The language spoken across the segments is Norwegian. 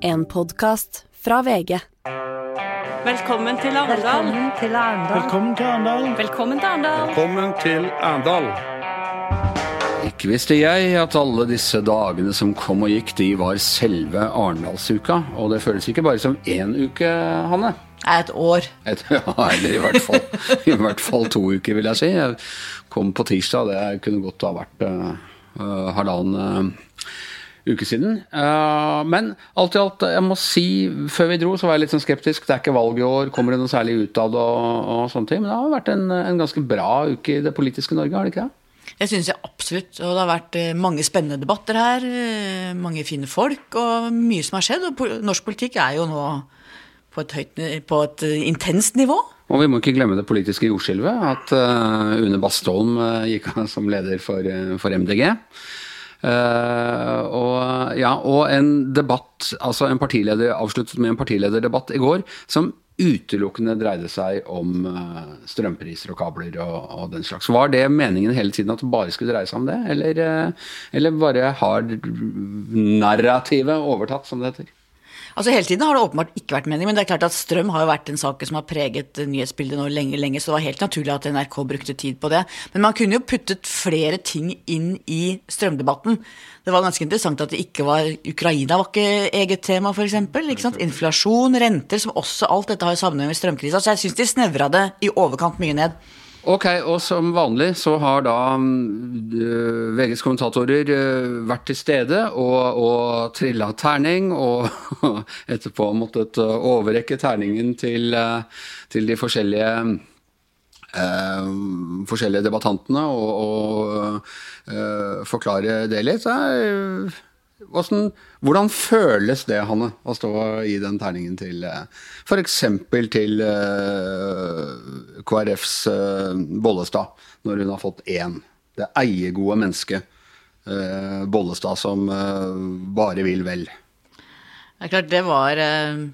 En podkast fra VG. Velkommen til Arendal. Velkommen til Arendal. Velkommen til Arendal. Velkommen til Arendal. Velkommen til Arendal. Ikke visste jeg at alle disse dagene som kom og gikk, de var selve Arendalsuka. Og det føles ikke bare som én uke, Hanne. Et år. Et, ja, eller i hvert, fall, i hvert fall to uker, vil jeg si. Jeg kom på tirsdag, det kunne godt ha vært uh, uh, halvannen uh, uke siden. Uh, men alt i alt, jeg må si, før vi dro så var jeg litt sånn skeptisk. Det er ikke valg i år, kommer det noe særlig ut av det og, og sånne ting. Men det har vært en, en ganske bra uke i det politiske Norge, har det ikke det? Det syns jeg absolutt. Og det har vært eh, mange spennende debatter her. eh, Mange fine folk og mye som har skjedd. Og norsk politikk er jo nå på et, høyt, på et eh, intenst nivå. Og vi må ikke glemme det politiske jordskjelvet. At Une Bastholm gikk av som leder for, for MDG. Uh, og, ja, og en debatt, altså en partileder avsluttet med en partilederdebatt i går som utelukkende dreide seg om uh, strømpriser og kabler og, og den slags. Var det meningen hele tiden at det bare skulle dreie seg om det, eller, uh, eller bare har narrativet overtatt, som det heter? Altså Hele tiden har det åpenbart ikke vært meningen, men det er klart at strøm har jo vært en sak som har preget nyhetsbildet nå lenge, lenge, så det var helt naturlig at NRK brukte tid på det. Men man kunne jo puttet flere ting inn i strømdebatten. Det var ganske interessant at det ikke var Ukraina var ikke eget tema, f.eks. Inflasjon, renter, som også alt dette har sammenheng med strømkrisa. Så jeg syns de snevra det i overkant mye ned. Ok, og som vanlig så har da øh, VGs kommentatorer øh, vært til stede og, og trilla terning, og etterpå måttet øh, overrekke terningen til, til de forskjellige eh, forskjellige debattantene og, og eh, forklare det litt. Så, øh, hvordan, hvordan føles det, Hanne, å stå i den terningen til f.eks. til uh, KrFs uh, Bollestad, når hun har fått én? Det eiegode mennesket uh, Bollestad som bare vil vel. Det er klart, det var eh,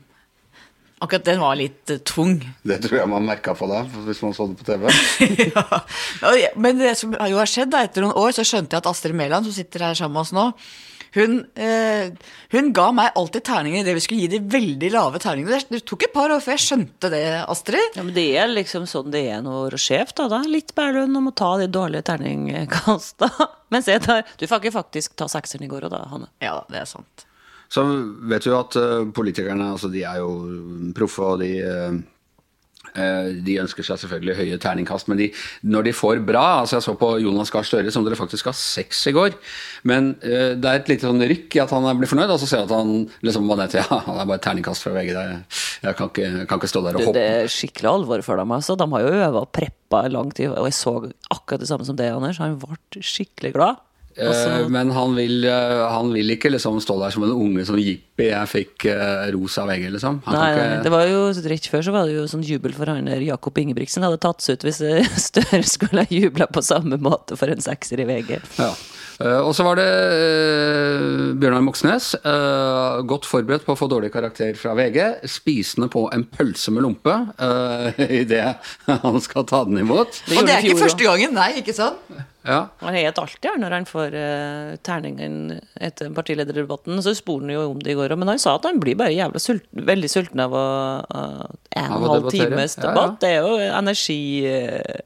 Akkurat den var litt eh, tung. Det tror jeg man merka på deg hvis man så det på TV. ja. Men det som jo har skjedd, da, etter noen år, så skjønte jeg at Astrid Mæland, som sitter her sammen med oss nå, hun, eh, hun ga meg alltid terninger idet vi skulle gi de veldig lave terningene. Det, tok et par år før jeg skjønte det, Astrid. Ja, men Det er liksom sånn det er når du er sjef, da. da. Litt Berlund om å ta de dårlige terningkasta. Mens jeg tar Du fikk faktisk ta sekseren i går òg, da, Hanne. Ja, det er sant. Så vet du at uh, politikerne altså de er jo proffe, og de, uh, de ønsker seg selvfølgelig høye terningkast. Men de, når de får bra altså Jeg så på Jonas Gahr Støre, som dere faktisk ga seks i går. Men det er et lite sånn rykk i at han blir fornøyd, og så ser jeg at han liksom var ned til ja, han er bare terningkast fra VG. Det, jeg kan ikke, kan ikke stå der og Det, hoppe. det er skikkelig alvor for dem. altså. De har jo øva og preppa lang tid, og jeg så akkurat det samme som det, Anders. Han ble skikkelig glad. Og så- Eh, Men han vil, eh, han vil ikke liksom stå der som en unge som jippi, jeg fikk eh, ros av VG, liksom. Han Nei, ikke... nei, det var jo rett før så var det jo sånn jubel for han der Jakob Ingebrigtsen hadde tatt seg ut hvis Støre skulle ha jubla på samme måte for en sekser i VG. Ja. Eh, og så var det Bjørnar Moxnes, eh, godt forberedt på å få dårlig karakter fra VG, spisende på en pølse med lompe idet han skal ta den imot. Det Og det er ikke fjor første gangen, nei, ikke sant? Ja. Han het alltid her når han får uh, terningen etter partilederdebatten. Så spurte han jo om det i går òg, men han sa at han blir bare jævla sulten, veldig sulten av å uh, en Av og en halv times times Ja, ja. debatt. Det er jo energi uh,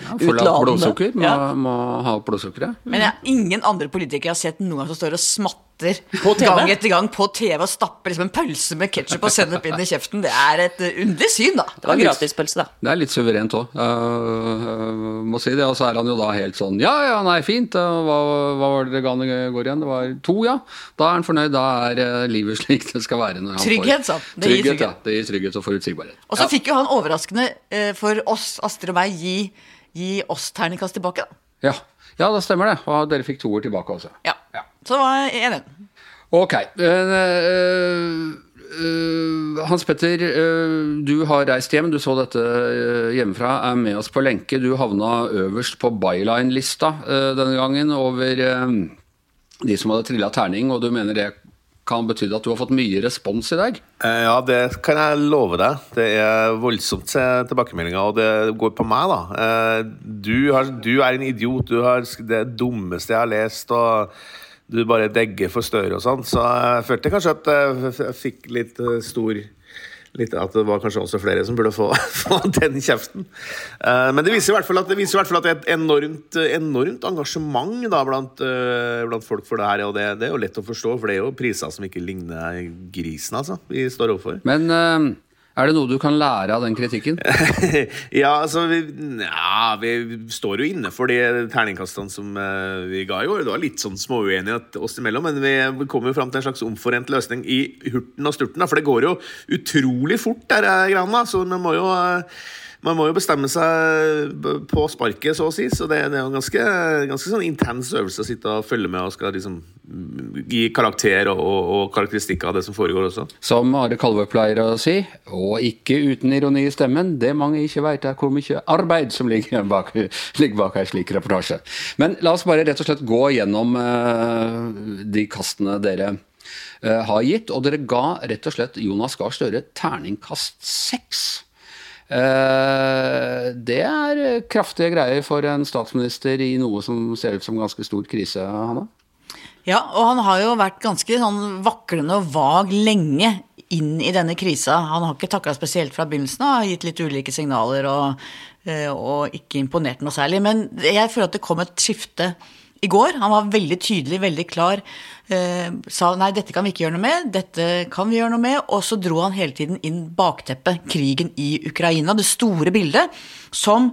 ja, blodsukker, må, Ja. må ha opp blodsukkeret. Men jeg, ingen andre politikere jeg har sett noen gang som står og smatter På TV? gang etter gang på TV og stapper liksom en pølse med ketsjup og sennep inn i kjeften. Det er et uh, underlig syn, da. Det var gratispølse, da. Det er litt suverent òg, må si det. Og så er han jo da helt sånn Ja, ja, nei, fint. eh, Hva, hva var det dere ga han i går igjen? Det var to, ja. Da er han fornøyd. Da er eh, livet slik det skal være. Når han Trygghet, sa han. Det gir trygghet, trygghet. Ja, det gir trygghet og forutsigbarhet. Og så ja. fikk jo han overraskende eh, for oss, Astrid og meg, gi, gi oss terningkast tilbake. Da. Ja. ja, det stemmer det. Og dere fikk toer tilbake også. Ja. Så det var jeg enig. Ok. Uh, eh, eh, Hans Petter, uh, du har reist hjem. Du så dette hjemmefra. Er med oss på lenke. Du havna øverst på byline-lista denne gangen over de som hadde trilla terning, og du mener det kan bety at du har fått mye respons i dag? Eh, Ja, det kan jeg love deg. Det er voldsomt se tilbakemeldinger, og det går på meg, da. Eh, Du, har, du er en idiot. Du har det dummeste jeg har lest. og du bare degger for Støre og sånn. Så jeg følte kanskje at jeg fikk litt eh, stor litt, At det var kanskje også flere som burde få, få den kjeften. Uh, men det viser i hvert fall at det, i hvert fall at det er et enormt, enormt engasjement da, blant, uh, blant, folk for det her. Og det, det, er jo lett å forstå, for det er jo priser som ikke ligner grisen, altså, vi står overfor. Men uh er det noe du kan lære av den kritikken? ja, altså vi, ja, vi står jo inne for de terningkastene som uh, vi ga i år. Det var litt sånn småuenighet oss imellom, men vi kom jo fram til en slags omforent løsning i hurten og sturten. For det går jo utrolig fort, der greiene. Så vi må jo uh, man må jo bestemme seg på sparket, så å si. Så det, det er jo en ganske, ganske sånn intens øvelse å sitte og følge med og skal liksom gi karakter og, og, og karakteristikker av det som foregår også. Som Are Kalvø pleier å si, og ikke uten ironi i stemmen, det mange ikke veit er hvor mye arbeid som ligger bak, ligger bak ei slik reportasje. Men la oss bare rett og slett gå gjennom uh, de kastene dere uh, har gitt. Og dere ga rett og slett Jonas Gahr Støre terningkast seks. Eh, det er kraftige greier for en statsminister i noe som ser ut som ganske stor krise, Hanna? Ja, og han har jo vært ganske sånn vaklende og vag lenge inn i denne krisa. Han har ikke takla spesielt fra begynnelsen av, gitt litt ulike signaler og, eh, og ikke imponert noe særlig. Men jeg føler at det kom et skifte i går. Han var veldig tydelig, veldig klar. Eh, sa nei, dette kan vi ikke gjøre noe med, dette kan vi gjøre noe med. Og så dro han hele tiden inn bakteppet, krigen i Ukraina, det store bildet, som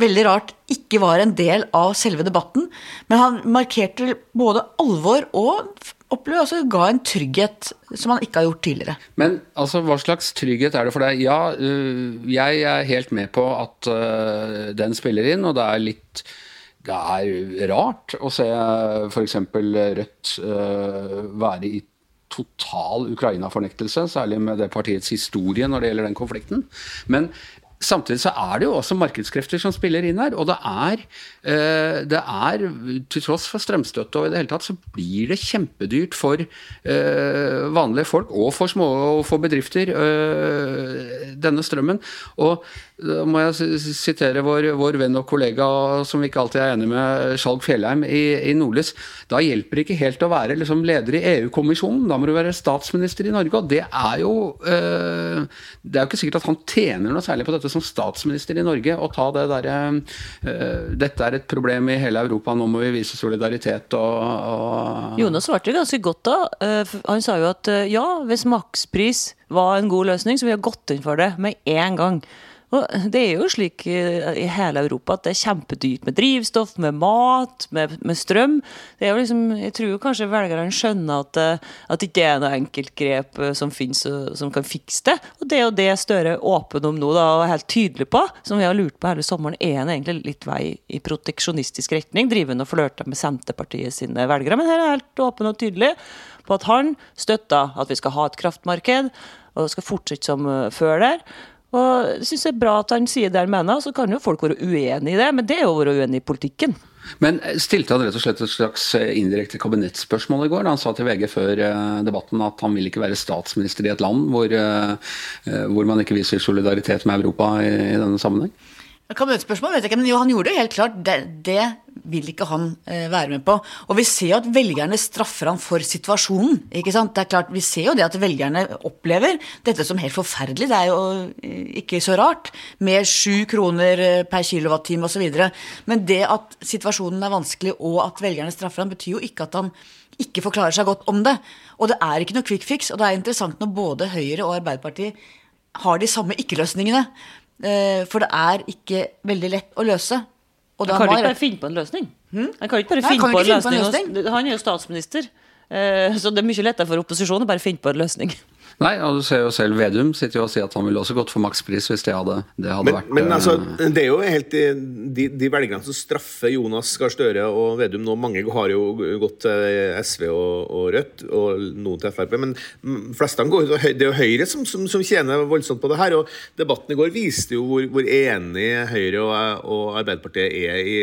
veldig rart ikke var en del av selve debatten. Men han markerte både alvor og opplevde, altså ga en trygghet som han ikke har gjort tidligere. Men altså, hva slags trygghet er det for deg? Ja, øh, jeg er helt med på at øh, den spiller inn, og det er litt det er rart å se f.eks. Rødt uh, være i total Ukraina-fornektelse, særlig med det partiets historie når det gjelder den konflikten. Men Samtidig så er det jo også markedskrefter som spiller inn her. Og det er, eh, det er til tross for strømstøtte og i det hele tatt, så blir det kjempedyrt for eh, vanlige folk og for små og for bedrifter eh, denne strømmen. Og da må jeg sitere vår, vår, venn og kollega som vi ikke alltid er enig med, Skjalg Fjellheim i, i Nordlys. Da hjelper det ikke helt å være liksom, leder i EU-kommisjonen, da må du være statsminister i Norge. Og det er jo øh, Det er jo ikke sikkert at han tjener noe særlig på dette som statsminister i Norge, å ta det derre øh, Dette er et problem i hele Europa, nå må vi vise solidaritet og, og Jonas svarte ganske godt da. Eh, han sa jo at ja, hvis makspris var en god løsning, så vi har gått inn for det med en gang. Og det er jo slik i hele Europa at det er kjempedyrt med drivstoff, med mat, med, med strøm. Det er jo liksom, jeg tror kanskje velgerne skjønner at, eh, at det ikke er noe enkeltgrep eh, som finnes som kan fikse det. Og det er jo det Støre er åpen om nå da, og er helt tydelig på, som vi har lurt på hele sommeren, er han egentlig litt vei i proteksjonistisk retning? Driver han og flørter med Senterpartiet sine velgere? Men her er helt åpen og tydelig på at han støtter at vi skal ha et kraftmarked, og skal fortsette som eh, før der. Og jeg synes det er bra at han sier det han mener, så kan jo folk være uenig i det, men det er jo å være uenig i politikken. Men stilte han rett og slett et slags eh, indirekte kabinettspørsmål i går? Han sa til VG før eh, debatten at han vil ikke være statsminister i et land hvor, eh, hvor man ikke viser solidaritet med Europa i, i denne sammenheng? Kabinettspørsmål vet jeg ikke, men jo, han gjorde det helt klart. Det, det vil ikke han eh, være med på. Og vi ser jo at velgerne straffer han for situasjonen. ikke sant? Det er klart, Vi ser jo det at velgerne opplever dette som helt forferdelig. Det er jo eh, ikke så rart. Med sju kroner eh, per kilowattime osv. Men det at situasjonen er vanskelig og at velgerne straffer han, betyr jo ikke at han ikke forklarer seg godt om det. Og det er ikke noe quick fix. Og det er interessant når både Høyre og Arbeiderpartiet har de samme ikke-løsningene. For det er ikke veldig lett å løse. Og han kan ikke bare finne på en løsning. Hmm? Han kan ikke bare finne, på, en løsning. Finne på en løsning. Han er jo statsminister, eh, så det er mye lettere for opposisjonen å bare finne på en løsning. Nei, og du ser jo selv Vedum sitter jo og sier at han ville også gått for makspris hvis det hadde, det hadde men, vært Men altså, det er jo helt de, de velgerne som straffer Jonas Gahr Støre og Vedum nå, mange har jo gått til SV og, og Rødt, og noen til Frp, men flestene går, det er jo Høyre som, som, som, tjener voldsomt på det her. og Debatten i går viste jo hvor, hvor enig Høyre og, og, Arbeiderpartiet er i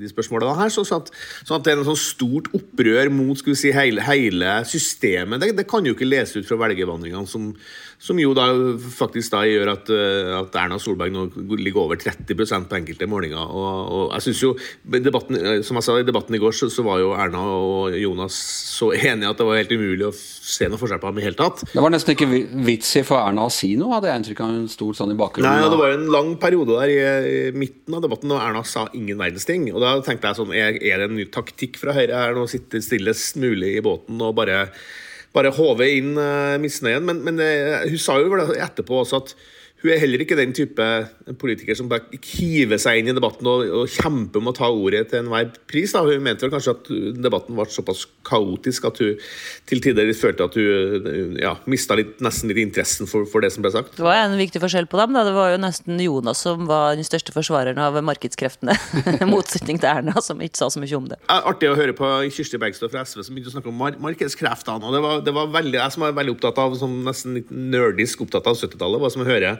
de spørsmålene her. Så, sånn, at, sånn at det er noe sånn stort opprør mot skal vi si, hele, hele systemet, det, det kan jo ikke lese ut fra velgervandringen innvandringene, som, som, jo da faktisk da gjør at, eh, at Erna Solberg nå ligger over 30 på enkelte målinger. Og, og jeg synes jo, debatten, eh, Som jeg sa i debatten i går, så, så, var jo Erna og Jonas så enige at det var helt umulig å se noe forskjell på ham i hele tatt. Det var nesten ikke vits i for Erna å si noe, hadde jeg inntrykk av. Hun sto sånn i bakgrunnen. Nei, ja, det var en lang periode der i, i midten av debatten og Erna sa ingen verdens ting. Og da tenkte jeg sånn, er, er det en ny taktikk fra Høyre her nå sitte stillest mulig i båten og bare bare håve inn uh, misnøyen. Men, men uh, hun sa jo etterpå også at hun er heller ikke den type politiker som bare hiver seg inn i debatten og, og kjemper om å ta ordet til enhver pris. Da. Hun mente vel kanskje at debatten ble såpass kaotisk at hun til tider følte at hun ja, mista nesten litt interessen for, for, det som ble sagt. Det var en viktig forskjell på dem. Da. Det var jo nesten Jonas som var den største forsvareren av markedskreftene. Motsetning til Erna, som ikke sa så mye om det. Artig å høre på Kirsti Bergstø fra SV som begynte å snakke om mar markedskreftene. og det var, det var veldig, Jeg som var veldig opptatt av, som nesten litt nerdisk opptatt av 70-tallet, var som å høre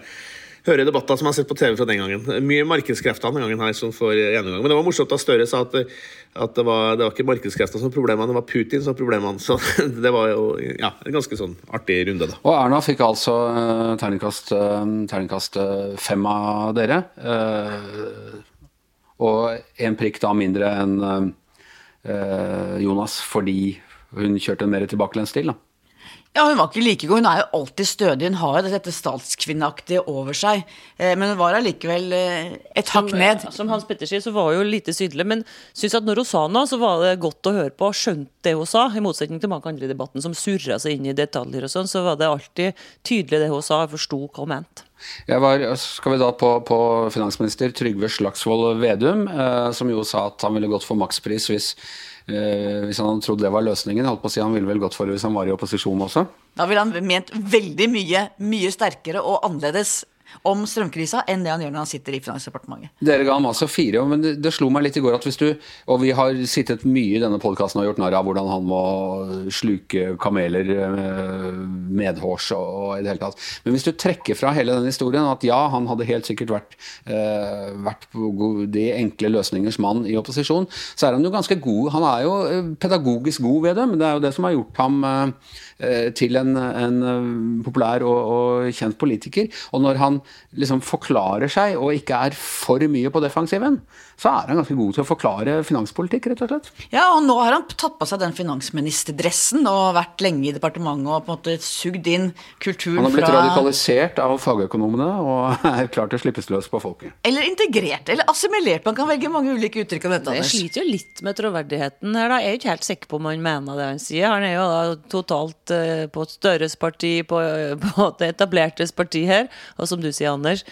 høre debatter som jeg har sett på TV fra den gangen. Mye markedskrefter den gangen her som får gjennomgang. Men det var morsomt da Støre sa at, at det, var, det, var, ikke markedskrefter som var problemene, det var Putin som var problemene. Så det var jo ja, en ganske sånn artig runde, da. Og Erna fikk altså uh, terningkast, uh, terningkast uh, fem av dere. og en prikk da mindre enn Jonas fordi hun kjørte en mer tilbakelent stil. da. Ja, Hun var ikke like god. Hun er jo alltid stødig. Hun har jo dette statskvinneaktige over seg. Eh, men hun var allikevel eh, et hakk ned. Som, som Hans Petter sier, så var hun jo lite sydlig. Men synes at når hun sa noe, så var det godt å høre på. Skjønte det hun sa. I motsetning til mange andre i debatten som surra seg inn i detaljer og sånn, så var det alltid tydelig det hun sa. Jeg forsto hva hun mente. Jeg var, skal vi da på, på finansminister Trygve Slagsvold Vedum, eh, som jo sa at han ville gått for makspris hvis Eh, hvis han hadde trodd det var løsningen. holdt på å si Han ville vel gått for det hvis han var i opposisjon også? Da ville han ment veldig mye, mye sterkere og annerledes om strømkrisa enn det han gjør når han sitter i Finansdepartementet. Dere ga ham altså fire, men det, det, slo meg litt i går at hvis du Og vi har sittet mye i denne podkasten og gjort narr av hvordan han må sluke kameler eh, medhårs og, og, i det hele tatt. Men hvis du trekker fra hele den historien at ja, han hadde helt sikkert vært, eh, vært de enkle løsningers mann i opposisjon, så er han jo ganske god. Han er jo eh, pedagogisk god ved det, men det er jo det som har gjort ham eh, Eh, til en, en populær og, og, kjent politiker. Og når han liksom forklarer seg og ikke er for mye på defensiven, så er han ganske god til å forklare finanspolitikk, rett og slett. Ja, og nå har han tatt på seg den finansministerdressen og vært lenge i departementet og på en måte sugd inn kulturen fra Han har blitt fra... radikalisert av fagøkonomene og er klar til å slippes løs på folket. Eller integrert, eller assimilert. Man kan velge mange ulike uttrykk om dette. Jeg sliter jo litt med troverdigheten her, da. Jeg er jo ikke helt sikker på om han mener det han sier. Han er jo da totalt Eh, på et Støres parti, på, på det etablertes parti her. Og som du sier, Anders,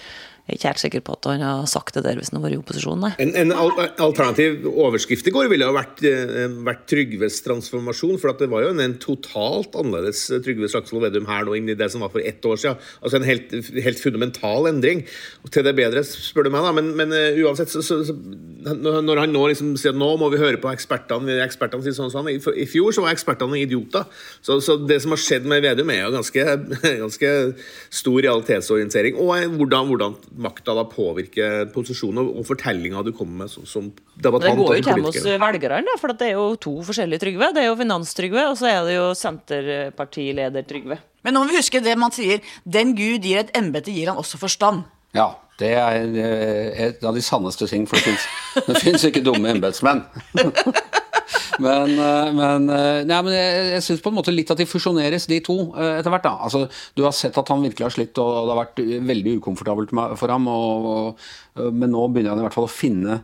jeg er ikke helt sikker på at han har sagt det der hvis han har vært i opposisjon, nei. En, en alternativ overskrift i går ville ha vært, eh, vært Trygves transformasjon. For det var jo en, en totalt annerledes Trygve Slagsvold Vedum her nå inn det som var for ett år siden. Altså en helt, helt fundamental endring. Og til det bedre, spør du meg, da. Men, men uh, uansett, så, så, så, når han nå liksom sier at nå må vi høre på ekspertene Ekspertene sier sånn sånn. I, I, fjor så var ekspertene idioter. Så, så, det som har skjedd med Vedum, er jo ganske, ganske stor realitetsorientering. Og hvordan, hvordan makta da påvirker posisjonen og fortellinga du kommer med som, som debattant? Det går jo ikke hjem hos velgerne, for det er jo to forskjellige Trygve. Det er jo Finanstrygve, og så er det jo Senterpartileder-Trygve. Men nå må vi huske det man sier. Den Gud gir et embete, gir han også forstand. Ja, det er et av de sanneste ting, for det fins ikke dumme embetsmenn. Men, eh, men, eh, nei, men jeg, jeg syns på en måte litt at de fusjoneres, de to, eh, etter hvert. da. Altså, du har sett at han virkelig har slitt, og det har vært veldig ukomfortabelt for ham. Og, og, men nå begynner han i hvert fall å finne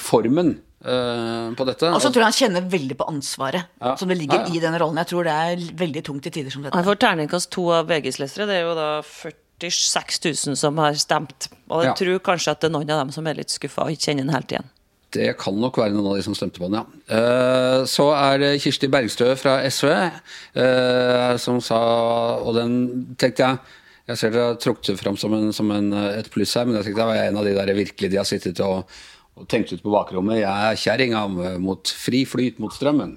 formen på dette. Og så tror jeg han kjenner veldig på ansvaret ja. som det ligger ja, ja. i den rollen. Jeg tror det er veldig tungt i tider som dette. Han får terningkast to av VGs lesere. Det er jo da 46 000 som har stemt. Og jeg tror kanskje at det er noen av dem som er litt skuffa og ikke kjenner den helt igjen. Det kan nok være noen av de som stemte på den, ja. Eh, så er det Kirsti Bergstø fra SV eh, som sa Og den tenkte jeg Jeg ser dere har trukket det fram som, en, som en, et pluss her, men jeg tenkte jeg var en av de der virkelig de har sittet og, og tenkt ut på bakrommet. Jeg er kjerringa mot fri flyt mot strømmen.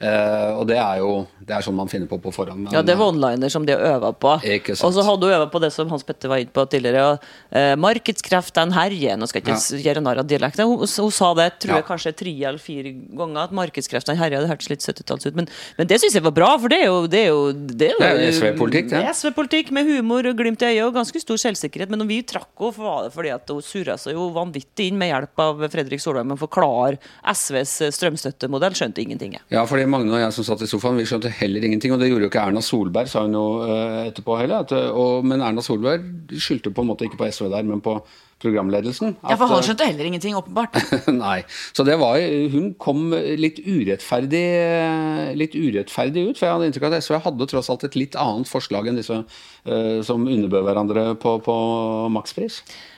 Eh, og det er jo det er sånn man finner på på forhånd. men- Ja, det var onliner som de øva på. Og så hadde hun øva på det som Hans Petter var inne på tidligere. og, Eh, markedskreftene herjer. Nå skal jeg ikke gjøre narr av dialekten. Hun, hun sa det tror jeg Ja. kanskje tre eller fire ganger, at markedskreftene herjer. Det hørtes litt 70-talls ut, men, men det syns jeg var bra, for det er jo Det er jo, det er jo, SV-politikk, det. er SV-politikk med humor og glimt i øyet og ganske stor selvsikkerhet. Men når vi trakk henne, for var det fordi at hun surra seg jo vanvittig inn med hjelp av Fredrik Solheim med å forklare SVs strømstøttemodell. Skjønte ingenting. Ja, fordi Magne og jeg som satt i sofaen, vi skjønte heller ingenting. Og det gjorde jo ikke Erna Solberg, sa hun jo eh, etterpå heller. At, eh, og, men Erna Solberg skyldte på en måte ikke på SV der, men på programledelsen. Ja, for At, han eh, skjønte heller ingenting, åpenbart. Nei. Så det var Hun kom litt urettferdig, litt urettferdig ut. For jeg hadde inntrykk av at SV hadde tross alt et litt annet forslag enn disse som underbød hverandre på, på makspris.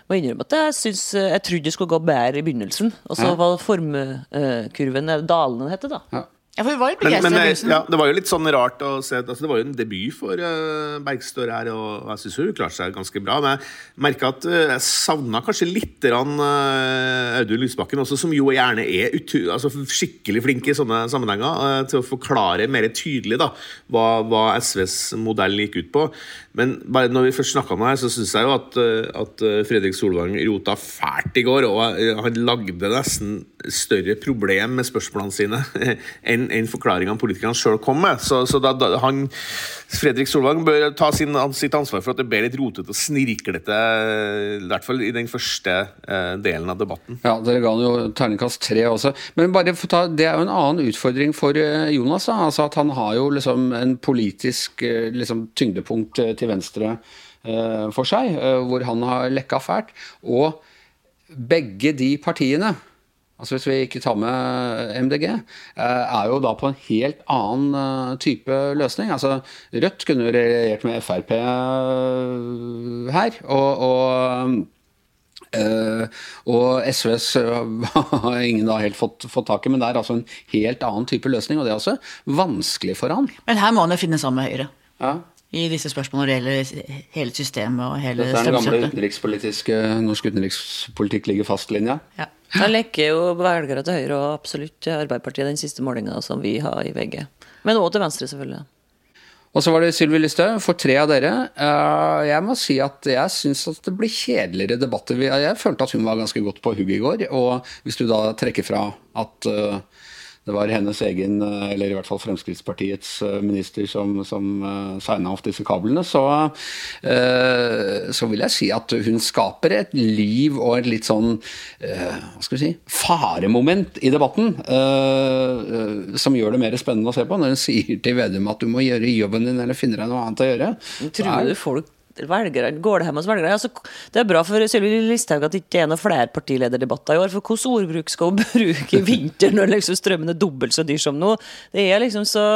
må innrømme at jeg, synes, jeg trodde det skulle gå bedre i begynnelsen. Og så Ja. var formkurven dalende, het det da. Ja. Ja, for vi var men begeistra i begynnelsen. ja, det var jo litt sånn rart å se altså Det var jo en debut for uh, Bergstø her, og jeg syns hun klarte seg ganske bra. Men jeg merka at uh, jeg savna kanskje litt grann, eh, Audun Lysbakken også, som jo gjerne er utu, altså skikkelig flink i sånne sammenhenger, uh, til å forklare mer tydelig da, hva, hva SVs modell gikk ut på. Men bare når vi først snakka om det her, så syns jeg jo at, eh, at eh, Fredrik Solvang rota fælt i går. Og eh, han lagde nesten større problem med spørsmålene sine enn enn forklaringene politikerne sjøl kom med. Så, så da, da, han, Fredrik Solvang bør ta sin, sitt ansvar for at det ble litt rotete og snirklete, i hvert fall i den første delen av debatten. Ja, dere ga han jo terningkast tre også. Men bare for ta, det er jo en annen utfordring for Jonas. Da. Altså at han har jo liksom en politisk liksom, tyngdepunkt eh, til venstre eh, for seg, eh, hvor han har lekka fælt. Og begge de partiene Altså Hvis vi ikke tar med MDG, eh, er jo da på en helt annen type løsning. Altså Rødt kunne regjert med Frp her. og, og Uh, og SVs har ingen da helt fått, fått tak i, men det er altså en helt annen type løsning. Og det er også vanskelig for han. Men her må han jo finne sammen med Høyre. Ja. I disse spørsmålene når det gjelder hele systemet og hele Dette er den gamle utenrikspolitiske Norsk utenrikspolitikk ligger fast-linja. Ja. Da lekker jo velgere til Høyre og absolutt Arbeiderpartiet den siste målinga som vi har i VG. Men òg til Venstre, selvfølgelig. Og så var det Sylvi Listhaug, for tre av dere. Eh, Jeg må si at jeg syns at det blir kjedeligere debatter. Jeg følte at hun var ganske godt på hugget i går. Og hvis du da trekker fra at eh, det var hennes egen, eh, eller i hvert fall Fremskrittspartiets eh, minister som, som uh, signa off disse kablene, så, eh, så vil jeg si at hun skaper et liv og et litt sånn eh, hva skal vi si, faremoment i debatten. eh, eh, som gjør det mer spennende å se på. Når hun sier til Vedum at du må gjøre jobben din eller finne deg noe annet å gjøre. Tror du folk velgere, går det hjem hos velgerne? Altså, det er bra for Sylvi Listhaug at det ikke er noen flere partilederdebatter i år. For hvordan ordbruk skal hun bruke i vinter når liksom strømmen er dobbelt så dyr som nå? Det er liksom så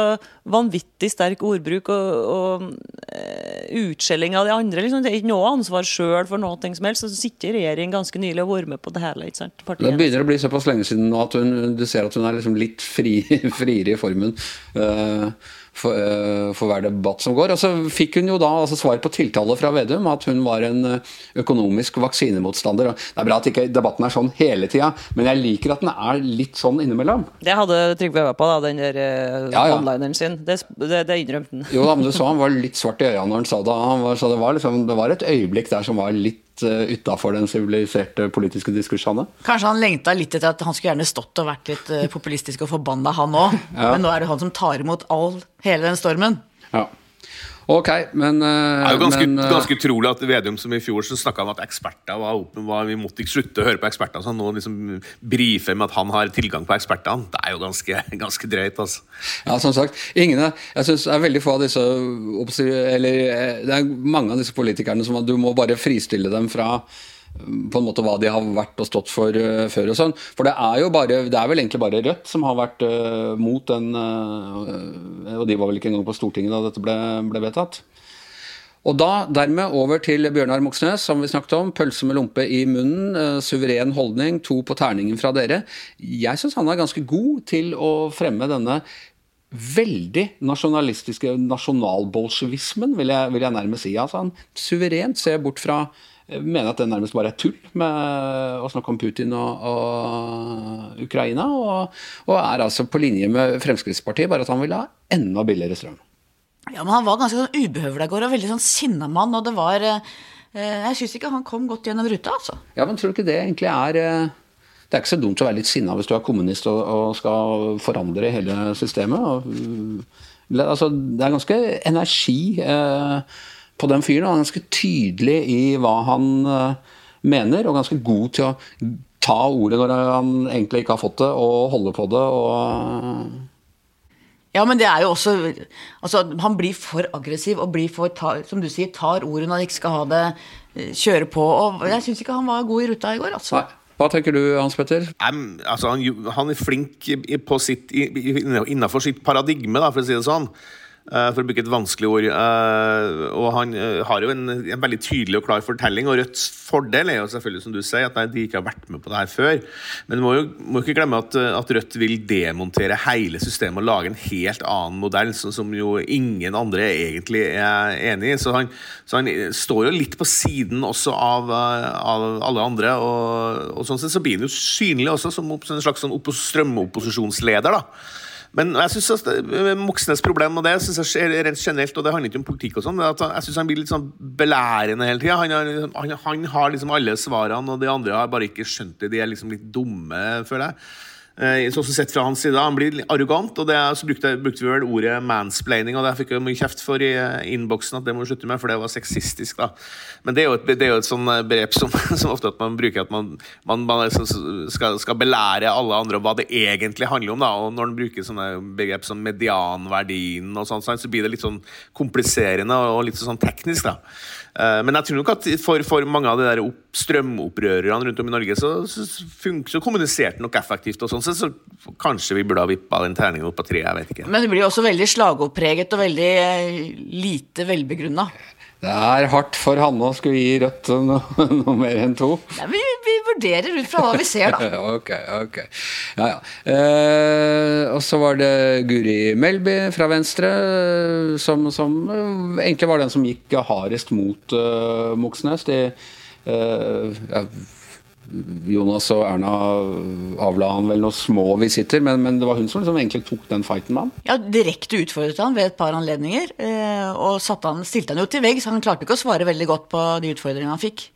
vanvittig sterk ordbruk og, og uh, utskjelling av de andre. Liksom. Det er ikke noe ansvar sjøl for noe som helst. Så sitter regjeringen ganske nylig og vært med på det hele. ikke sant? Det begynner å bli såpass lenge siden nå at hun, du ser at hun er liksom litt fri, friere i formen eh, for, eh, for hver debatt som går. Og så fikk hun jo da altså svar på tiltale fra Vedum at hun var en eh, økonomisk vaksinemotstander. Det er bra at ikke debatten er sånn hele tida, men jeg liker at den er litt sånn innimellom. Det hadde Trygve øva på, da, den der eh, Ja, ja. onlineren sin. Det, det, det innrømte han. Jo da, men du så han var litt svart i øynene når han sa det. Han var, så det var, liksom, det var et øyeblikk der som var litt uh, utafor den siviliserte politiske diskursene. Kanskje han lengta litt etter at han skulle gjerne stått og vært litt eh, populistisk og forbanna, han òg. Ja. Men nå er det han som tar imot all, hele den stormen. Ja. Ok, men, eh, Det er jo ganske, men, eh, ganske utrolig at Vedum som i fjor snakka om at eksperter var open, var, vi måtte ikke slutte å høre på eksperter, så han nå liksom brifer med at han har tilgang på ekspertene. Det er jo ganske, ganske drøyt, altså. Ja, som sagt, ingen jeg synes det er veldig få av disse eller eh, Det er mange av disse politikerne som du må bare fristille dem fra på en måte hva de har vært og stått for uh, før og sånn. For det er jo bare, det er vel egentlig bare Rødt som har vært uh, mot den uh, Og de var vel ikke engang på Stortinget da dette ble, ble vedtatt. Og da dermed over til Bjørnar Moxnes, som vi snakket om. Pølse med lompe i munnen, suveren holdning, to på terningen fra dere. Jeg syns han er ganske god til å fremme denne veldig nasjonalistiske nasjonalbolsjevismen, vil vil jeg nærmest si. Altså, han suverent ser bort fra mener at det nærmest bare er tull med å snakke om Putin og, og Ukraina. Og, og, er altså på linje med Fremskrittspartiet, bare at han vil ha enda billigere strøm. Ja, men han var ganske sånn ubehøvla i går og veldig sånn sinna mann, og det var eh, Jeg syns ikke han kom godt gjennom ruta, altså. Ja, men tror du ikke det egentlig er eh, det er ikke så dumt å være litt sinna hvis du er kommunist og, og skal forandre hele systemet. Og, mm, altså, det er ganske energi eh, på den fyren. Han er ganske tydelig i hva han eh, mener, og ganske god til å ta ordet når han egentlig ikke har fått det, og holde på det. og... Ja, men det er jo også altså, Han blir for aggressiv og blir for, tar, som du sier, tar ordet når han ikke skal ha det, eh, kjøre på. Og jeg syns ikke han var god i ruta i går, altså. Nei. Hva tenker du, Hans Petter? Um, altså, han, han, er flink sitt, innenfor sitt paradigme, da, for å si det sånn. Uh, for å bruke et vanskelig ord. Uh, og han uh, har jo en, en, veldig tydelig og klar fortelling. Og Rødts fordel er jo selvfølgelig, som du sier, at nei, de ikke har vært med på det her før. Men du må jo må ikke glemme at, at, Rødt vil demontere hele systemet og lage en helt annen modell, som, som jo ingen andre egentlig er enig i. Så han, så han, står jo litt på siden også av, av alle andre. Og, og, sånn sett så blir han jo synlig også som en slags sånn strømopposisjonsleder. da men jeg synes Moxnes' problem, og det synes jeg er rent generelt, og det handler ikke om politikk, og sånn, at jeg synes han blir litt sånn belærende hele tida. Han, han, han, har liksom alle svarene, og de andre har bare ikke skjønt det. De er liksom litt dumme, føler jeg. Eh, som sett fra hans side. Han blir arrogant, og det, så brukte, brukte, vi vel ordet mansplaining, og det fikk jeg mye kjeft for i eh, innboksen at det må vi slutte med, for det var sexistisk. da. Men det er jo et, det er jo et sånn eh, begrep som, som, ofte at man bruker at man, man, man liksom skal, skal, belære alle andre om hva det egentlig handler om. da, og Når man bruker sånne begrep som medianverdien, og sånn, så blir det litt sånn kompliserende og litt sånn teknisk. da. Eh, men jeg tror nok at for, for mange av de der strømopprørerne rundt om i Norge, så, så, så kommuniserte nok effektivt. og sånn, så, så kanskje vi burde ha vippa den terningen opp på tre. jeg vet ikke. Men det blir jo også veldig slagordpreget og veldig eh, lite velbegrunna. Det er hardt for Hanne å skulle gi Rødt noe, noe mer enn to. Ja, vi, vi, vurderer ut fra hva vi ser, da. ok, ok. Ja, ja. Eh, og så var det Guri Melby fra Venstre, som, som uh, egentlig var den som gikk hardest mot uh, Moxnes. De, uh, ja, Jonas og Erna avla han vel noen små visitter, men, men, det var hun som liksom egentlig tok den fighten med han. Ja, direkte utfordret han ved et par anledninger, eh, og han, stilte han jo til veggs. Han klarte ikke å svare veldig godt på de utfordringene han fikk.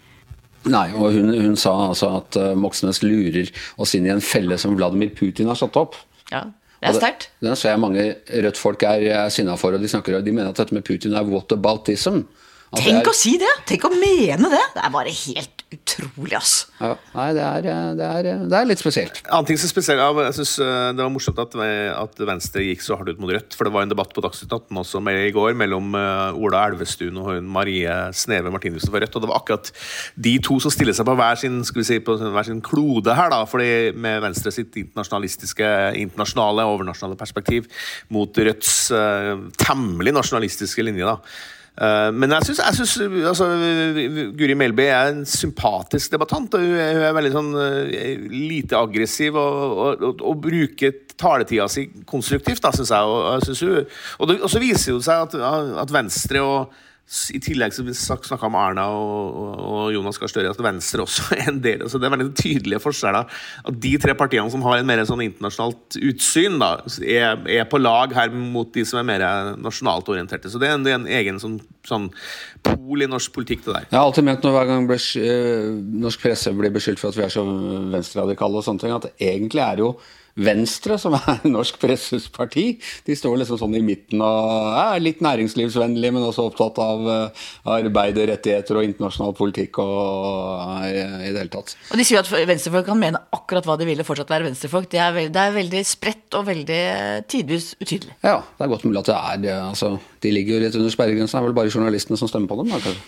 Nei, og hun, hun sa altså at uh, Moxnes lurer oss inn i en felle som Vladimir Putin har satt opp. Ja, det er sterkt. Den ser jeg mange Rødt-folk er, er sinna for, og de, snakker, de mener at dette med Putin er whataboutism. Tenk er... å si det! Tenk å mene det! Det er bare helt utrolig, ass. Ja, nei, det er, det, er, det er, litt spesielt. Annen ting som er spesielt, jeg synes eh, Det var morsomt at, at, Venstre gikk så hardt ut mot Rødt. For det var en debatt på Dagsnytt 18 også med, i går mellom uh, Ola Elvestuen og Marie Sneve Martinussen for Rødt. Og det var akkurat de to som stiller seg på hver sin, skal vi si, på hver sin klode her. da, fordi Med Venstre sitt internasjonalistiske, internasjonale, overnasjonale perspektiv mot Rødts uh, temmelig nasjonalistiske linje. da Eh, men jeg syns altså, Guri Melby er en sympatisk debattant. og Hun er, veldig sånn uh, lite aggressiv og, og, og, og bruker taletida si konstruktivt, syns jeg. Og, og, så viser det seg at, at Venstre og i tillegg som vi snakka om Erna og, og Jonas Gahr Støre, at Venstre også er en del. Altså det er veldig tydelige forskjeller. At de tre partiene som har en mer sånn internasjonalt utsyn, da, er, er, på lag her mot de som er mer nasjonalt orienterte. Så det er en, det er en egen sånn, sånn, pol i norsk politikk, det der. Jeg har alltid ment når hver gang eh, norsk presse blir beskyldt for at vi er så venstreradikale og sånne ting, at egentlig er jo Venstre, som er norsk presses parti, de står liksom sånn i midten og er litt næringslivsvennlig, men også opptatt av uh, arbeiderrettigheter og internasjonal politikk og er i det hele tatt. Og De sier at venstrefolk kan mene akkurat hva de vil og fortsatt være venstrefolk. Det er, veld, det er veldig spredt og veldig eh, tidvis utydelig. Ja, det er godt mulig at det er det. Altså, de ligger jo litt under sperregrensen. Det er vel bare journalistene som stemmer på dem. Da, kanskje.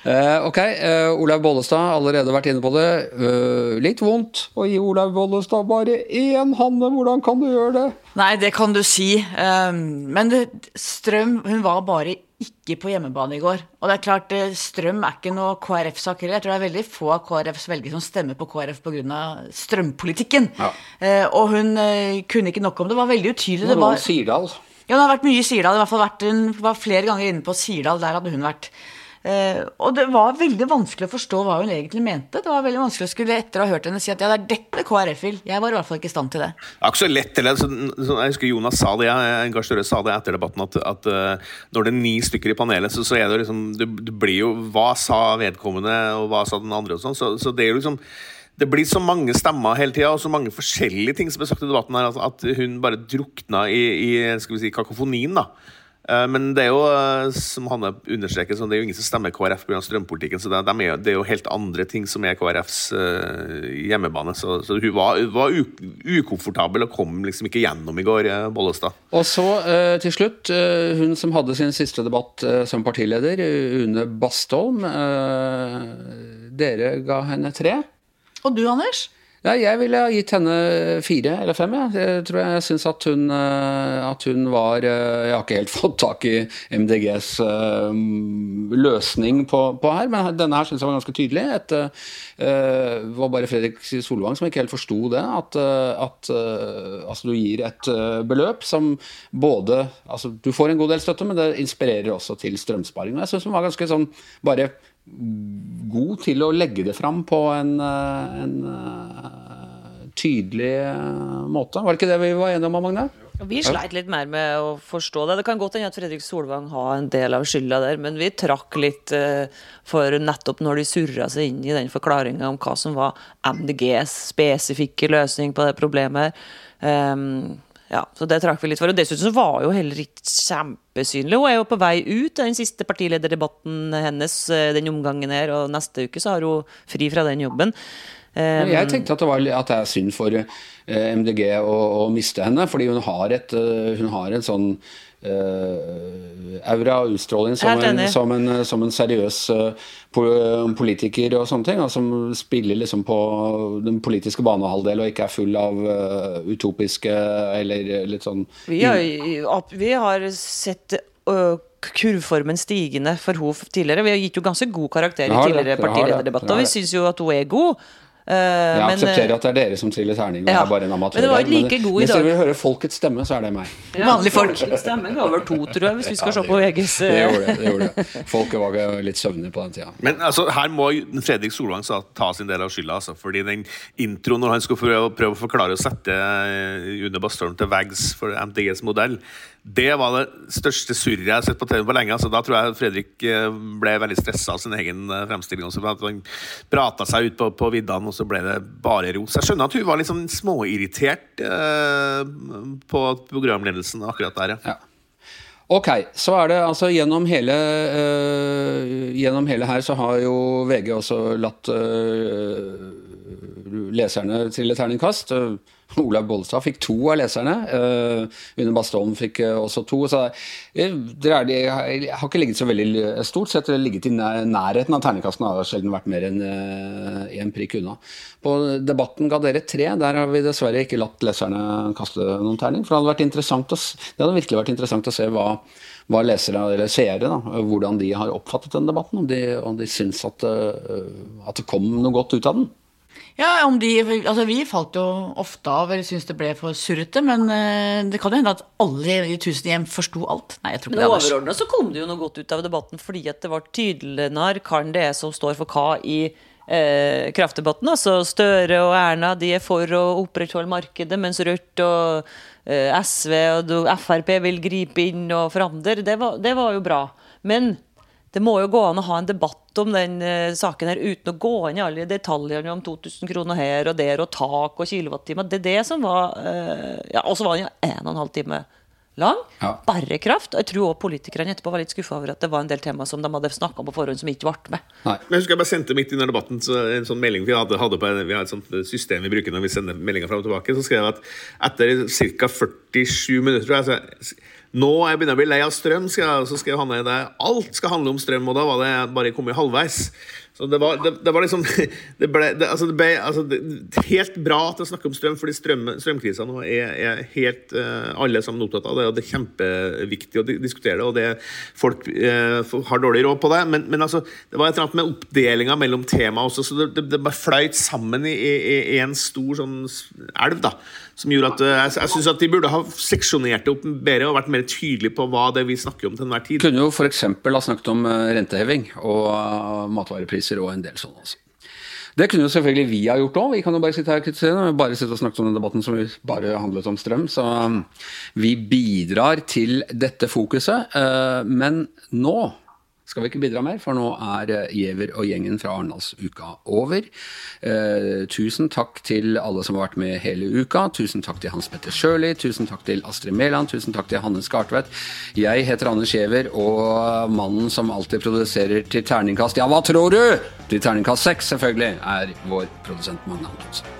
Uh, ok, uh, Olaug Bollestad allerede vært inne på det. Uh, litt vondt å gi Olaug Bollestad bare én hanne. Hvordan kan du gjøre det? Nei, det kan du si. Men det, Strøm hun var bare ikke på hjemmebane i går. Og det er klart, Strøm er ikke noe KrF-sak heller. Jeg tror det er veldig få av KrFs velgere som stemmer på KrF pga. strømpolitikken. Ja. og hun kunne ikke nok om det. Det var veldig utydelig. Det var Sirdal. Ja, hun har vært mye i Sirdal. I hvert fall vært, hun var flere ganger inne på Sirdal. Der hadde hun vært. Eh, og det var veldig vanskelig å forstå hva hun egentlig mente. Det var veldig vanskelig å skulle etter å ha hørt henne si at ja, det er dette KrF vil. Jeg var i hvert fall ikke i stand til det. Det er ikke så lett heller. Så, så, jeg husker Jonas sa det, jeg, Gahr Støre sa det etter debatten, at, at uh, når det er ni stykker i panelet, så, så er det liksom det, det, blir jo Hva sa vedkommende, og hva sa den andre, og sånn. Så, så, det er jo liksom det blir så mange stemmer hele tida, og så mange forskjellige ting som er sagt i debatten her, at, hun bare drukna i, i skal vi si, kakofonien. da Eh, men det er jo, eh, som Hanne understreker, det er jo ingen som stemmer KrF pga. strømpolitikken. så det, er, er, det, er jo helt andre ting som er KrFs uh, hjemmebane. Så, så, hun var, var ukomfortabel og kom liksom ikke gjennom i går, Bollestad. Og så til slutt, hun som hadde sin siste debatt som partileder, Une Bastholm. dere ga henne tre. Og du, Anders? Ja, jeg ville ha gitt henne fire eller fem. Ja. Jeg tror jeg syns at, eh, at, hun var eh, Jeg har ikke helt fått tak i MDGs uh, løsning på, på, her, men denne her syns jeg var ganske tydelig. Det uh, var bare Fredrik Solvang som ikke helt forsto det. At, at uh, altså du gir et beløp som både Altså du får en god del støtte, men det inspirerer også til strømsparing. Og jeg syns hun var ganske sånn bare god til å legge det fram på en, eh, en eh, tydelig eh, måte. Var det ikke det vi var enige om, Magne? Vi sleit litt mer med å forstå det. Det kan godt hende at Fredrik Solvang har en del av skylda der, men vi trakk litt for nettopp når de surra seg inn i den forklaringa om hva som var MDGs spesifikke løsning på det problemet. Um, ja, så det trakk vi litt for. Og dessuten så var jo heller ikke kjempesynlig. Hun er jo på vei ut av den siste partilederdebatten hennes eh, den omgangen her, og neste uke så har hun fri fra den jobben. Um, jeg tenkte at det, var, at det er synd for eh, MDG å, å, miste henne, fordi hun har, et, uh, hun har en sånn aura og utstråling som en, som, en, som en, seriøs politiker og sånne ting, og som spiller liksom på den politiske banehalvdel og ikke er full av utopiske eller litt sånn Vi har, vi har sett uh, kurvformen stigende for henne tidligere. Vi har gitt jo ganske god karakter i tidligere partilederdebatter, og vi syns jo at hun er god. Uh, jeg men, aksepterer at det er dere som triller terning, og ja, jeg er bare en amatør. Men det var ikke like god i dag. Hvis dere vil høre folkets stemme, så er det meg. Ja, Vanlige folk. Stemmen ga over to, tror jeg, hvis vi skal ja, se på VGs det, gjorde det, det gjorde det. Folket var litt søvnige på den tida. Men altså, her må Fredrik Solvang ta sin del av skylda. Altså, fordi den introen, når han skulle prøve, prøve å forklare å sette Une Bastholm til veggs for MDGs modell det var det største surret jeg har sett på TV på lenge. Altså, da tror jeg Fredrik eh, ble veldig stressa av sin egen eh, fremstilling. Også, Han prata seg ut på, på viddene, og så ble det bare ros. Jeg skjønner at hun var litt sånn småirritert eh, på programledelsen akkurat der. Ja. Ok, så er det altså gjennom hele, øh, gjennom hele her så har jo VG også latt uh, leserne trille terningkast. Uh, Olaug Bollestad fikk to av leserne. Uh, Une Bastholm fikk uh, også to. Så det er, de, har ikke ligget så veldig stort sett ligget i nærheten av terningkastene, Har sjelden vært mer enn én prikk unna. På Debatten ga dere tre. Der har vi dessverre ikke latt leserne kaste noen terning. For det hadde, vært interessant å, det hadde virkelig vært interessant å se hva, hva lesere, eller seere, da, hvordan de har oppfattet den debatten. Om de, de syns at, at det kom noe godt ut av den. Ja, om de, altså Vi falt jo ofte av eller syntes det ble for surrete, men uh, det kan jo hende at alle i tusen hjem forsto alt. Nei, jeg tror ikke men det. Overordna så kom det jo noe godt ut av debatten fordi at det var tydeligere karen det er som står for hva i eh, kraftdebatten. Altså Støre og Erna de er for å opprettholde markedet, mens Rødt og eh, SV og Frp vil gripe inn og forandre. Det var, det var jo bra. Men det må jo gå an å ha en debatt om den uh, saken her uten å gå inn i alle detaljene om 2000 kroner her og der og tak og kilowattimer. Det er det som var uh, ja, Og så var den jo en og en halv time lang. Ja. Bare kraft. Jeg tror også politikerne etterpå var litt skuffa over at det var en del tema som de hadde snakka om på forhånd, som ikke ble med. Nei. Men jeg husker jeg bare sendte midt i debatten så en sånn melding vi hadde, hadde på, vi har et sånt system vi bruker når vi sender meldinger fram og tilbake. Så skrev jeg at etter ca. 47 minutter tror jeg, så nå er jeg begynner å bli lei av strøm, skal jeg, så skrev Hanne det. Alt skal handle om strøm, og da var det bare kommet halvveis. Så det var, det, det var liksom Det ble, det, altså det ble altså helt bra at jeg snakker om strøm, fordi strøm, strømkrisa nå er, er helt uh, Alle sammen opptatt av det, og det er kjempeviktig å diskutere det. Og det, folk uh, har dårlig råd på det, men, men altså, det var et eller annet med oppdelinga mellom tema også, så det, bare fløyt sammen i, i, en stor sånn elv, da. Som gjorde at uh, jeg, jeg syns at de burde ha seksjonert det opp bedre og vært mer tydelige på hva det vi snakker om til enhver tid. Kunne jo f.eks. ha snakket om eh, renteheving og uh, matvarepriser og en del sånn. Altså. Det kunne jo selvfølgelig vi ha gjort òg. Vi kan jo bare sitte her og kritisere. Bare sitte og snakke om den debatten som bare handlet om strøm. Så um, vi bidrar til dette fokuset. Uh, men nå skal vi ikke bidra mer, for nå er eh, Giæver og gjengen fra Arendalsuka over. Eh, tusen takk til alle som har vært med hele uka. Tusen takk til Hans Petter Sjøli. Tusen takk til Astrid Mæland. Tusen takk til Hanne Skartvedt. Jeg heter Anders Giæver, og mannen som alltid produserer til terningkast Ja, hva tror du?! Til terningkast seks, selvfølgelig, er vår produsent Magne Antonsen.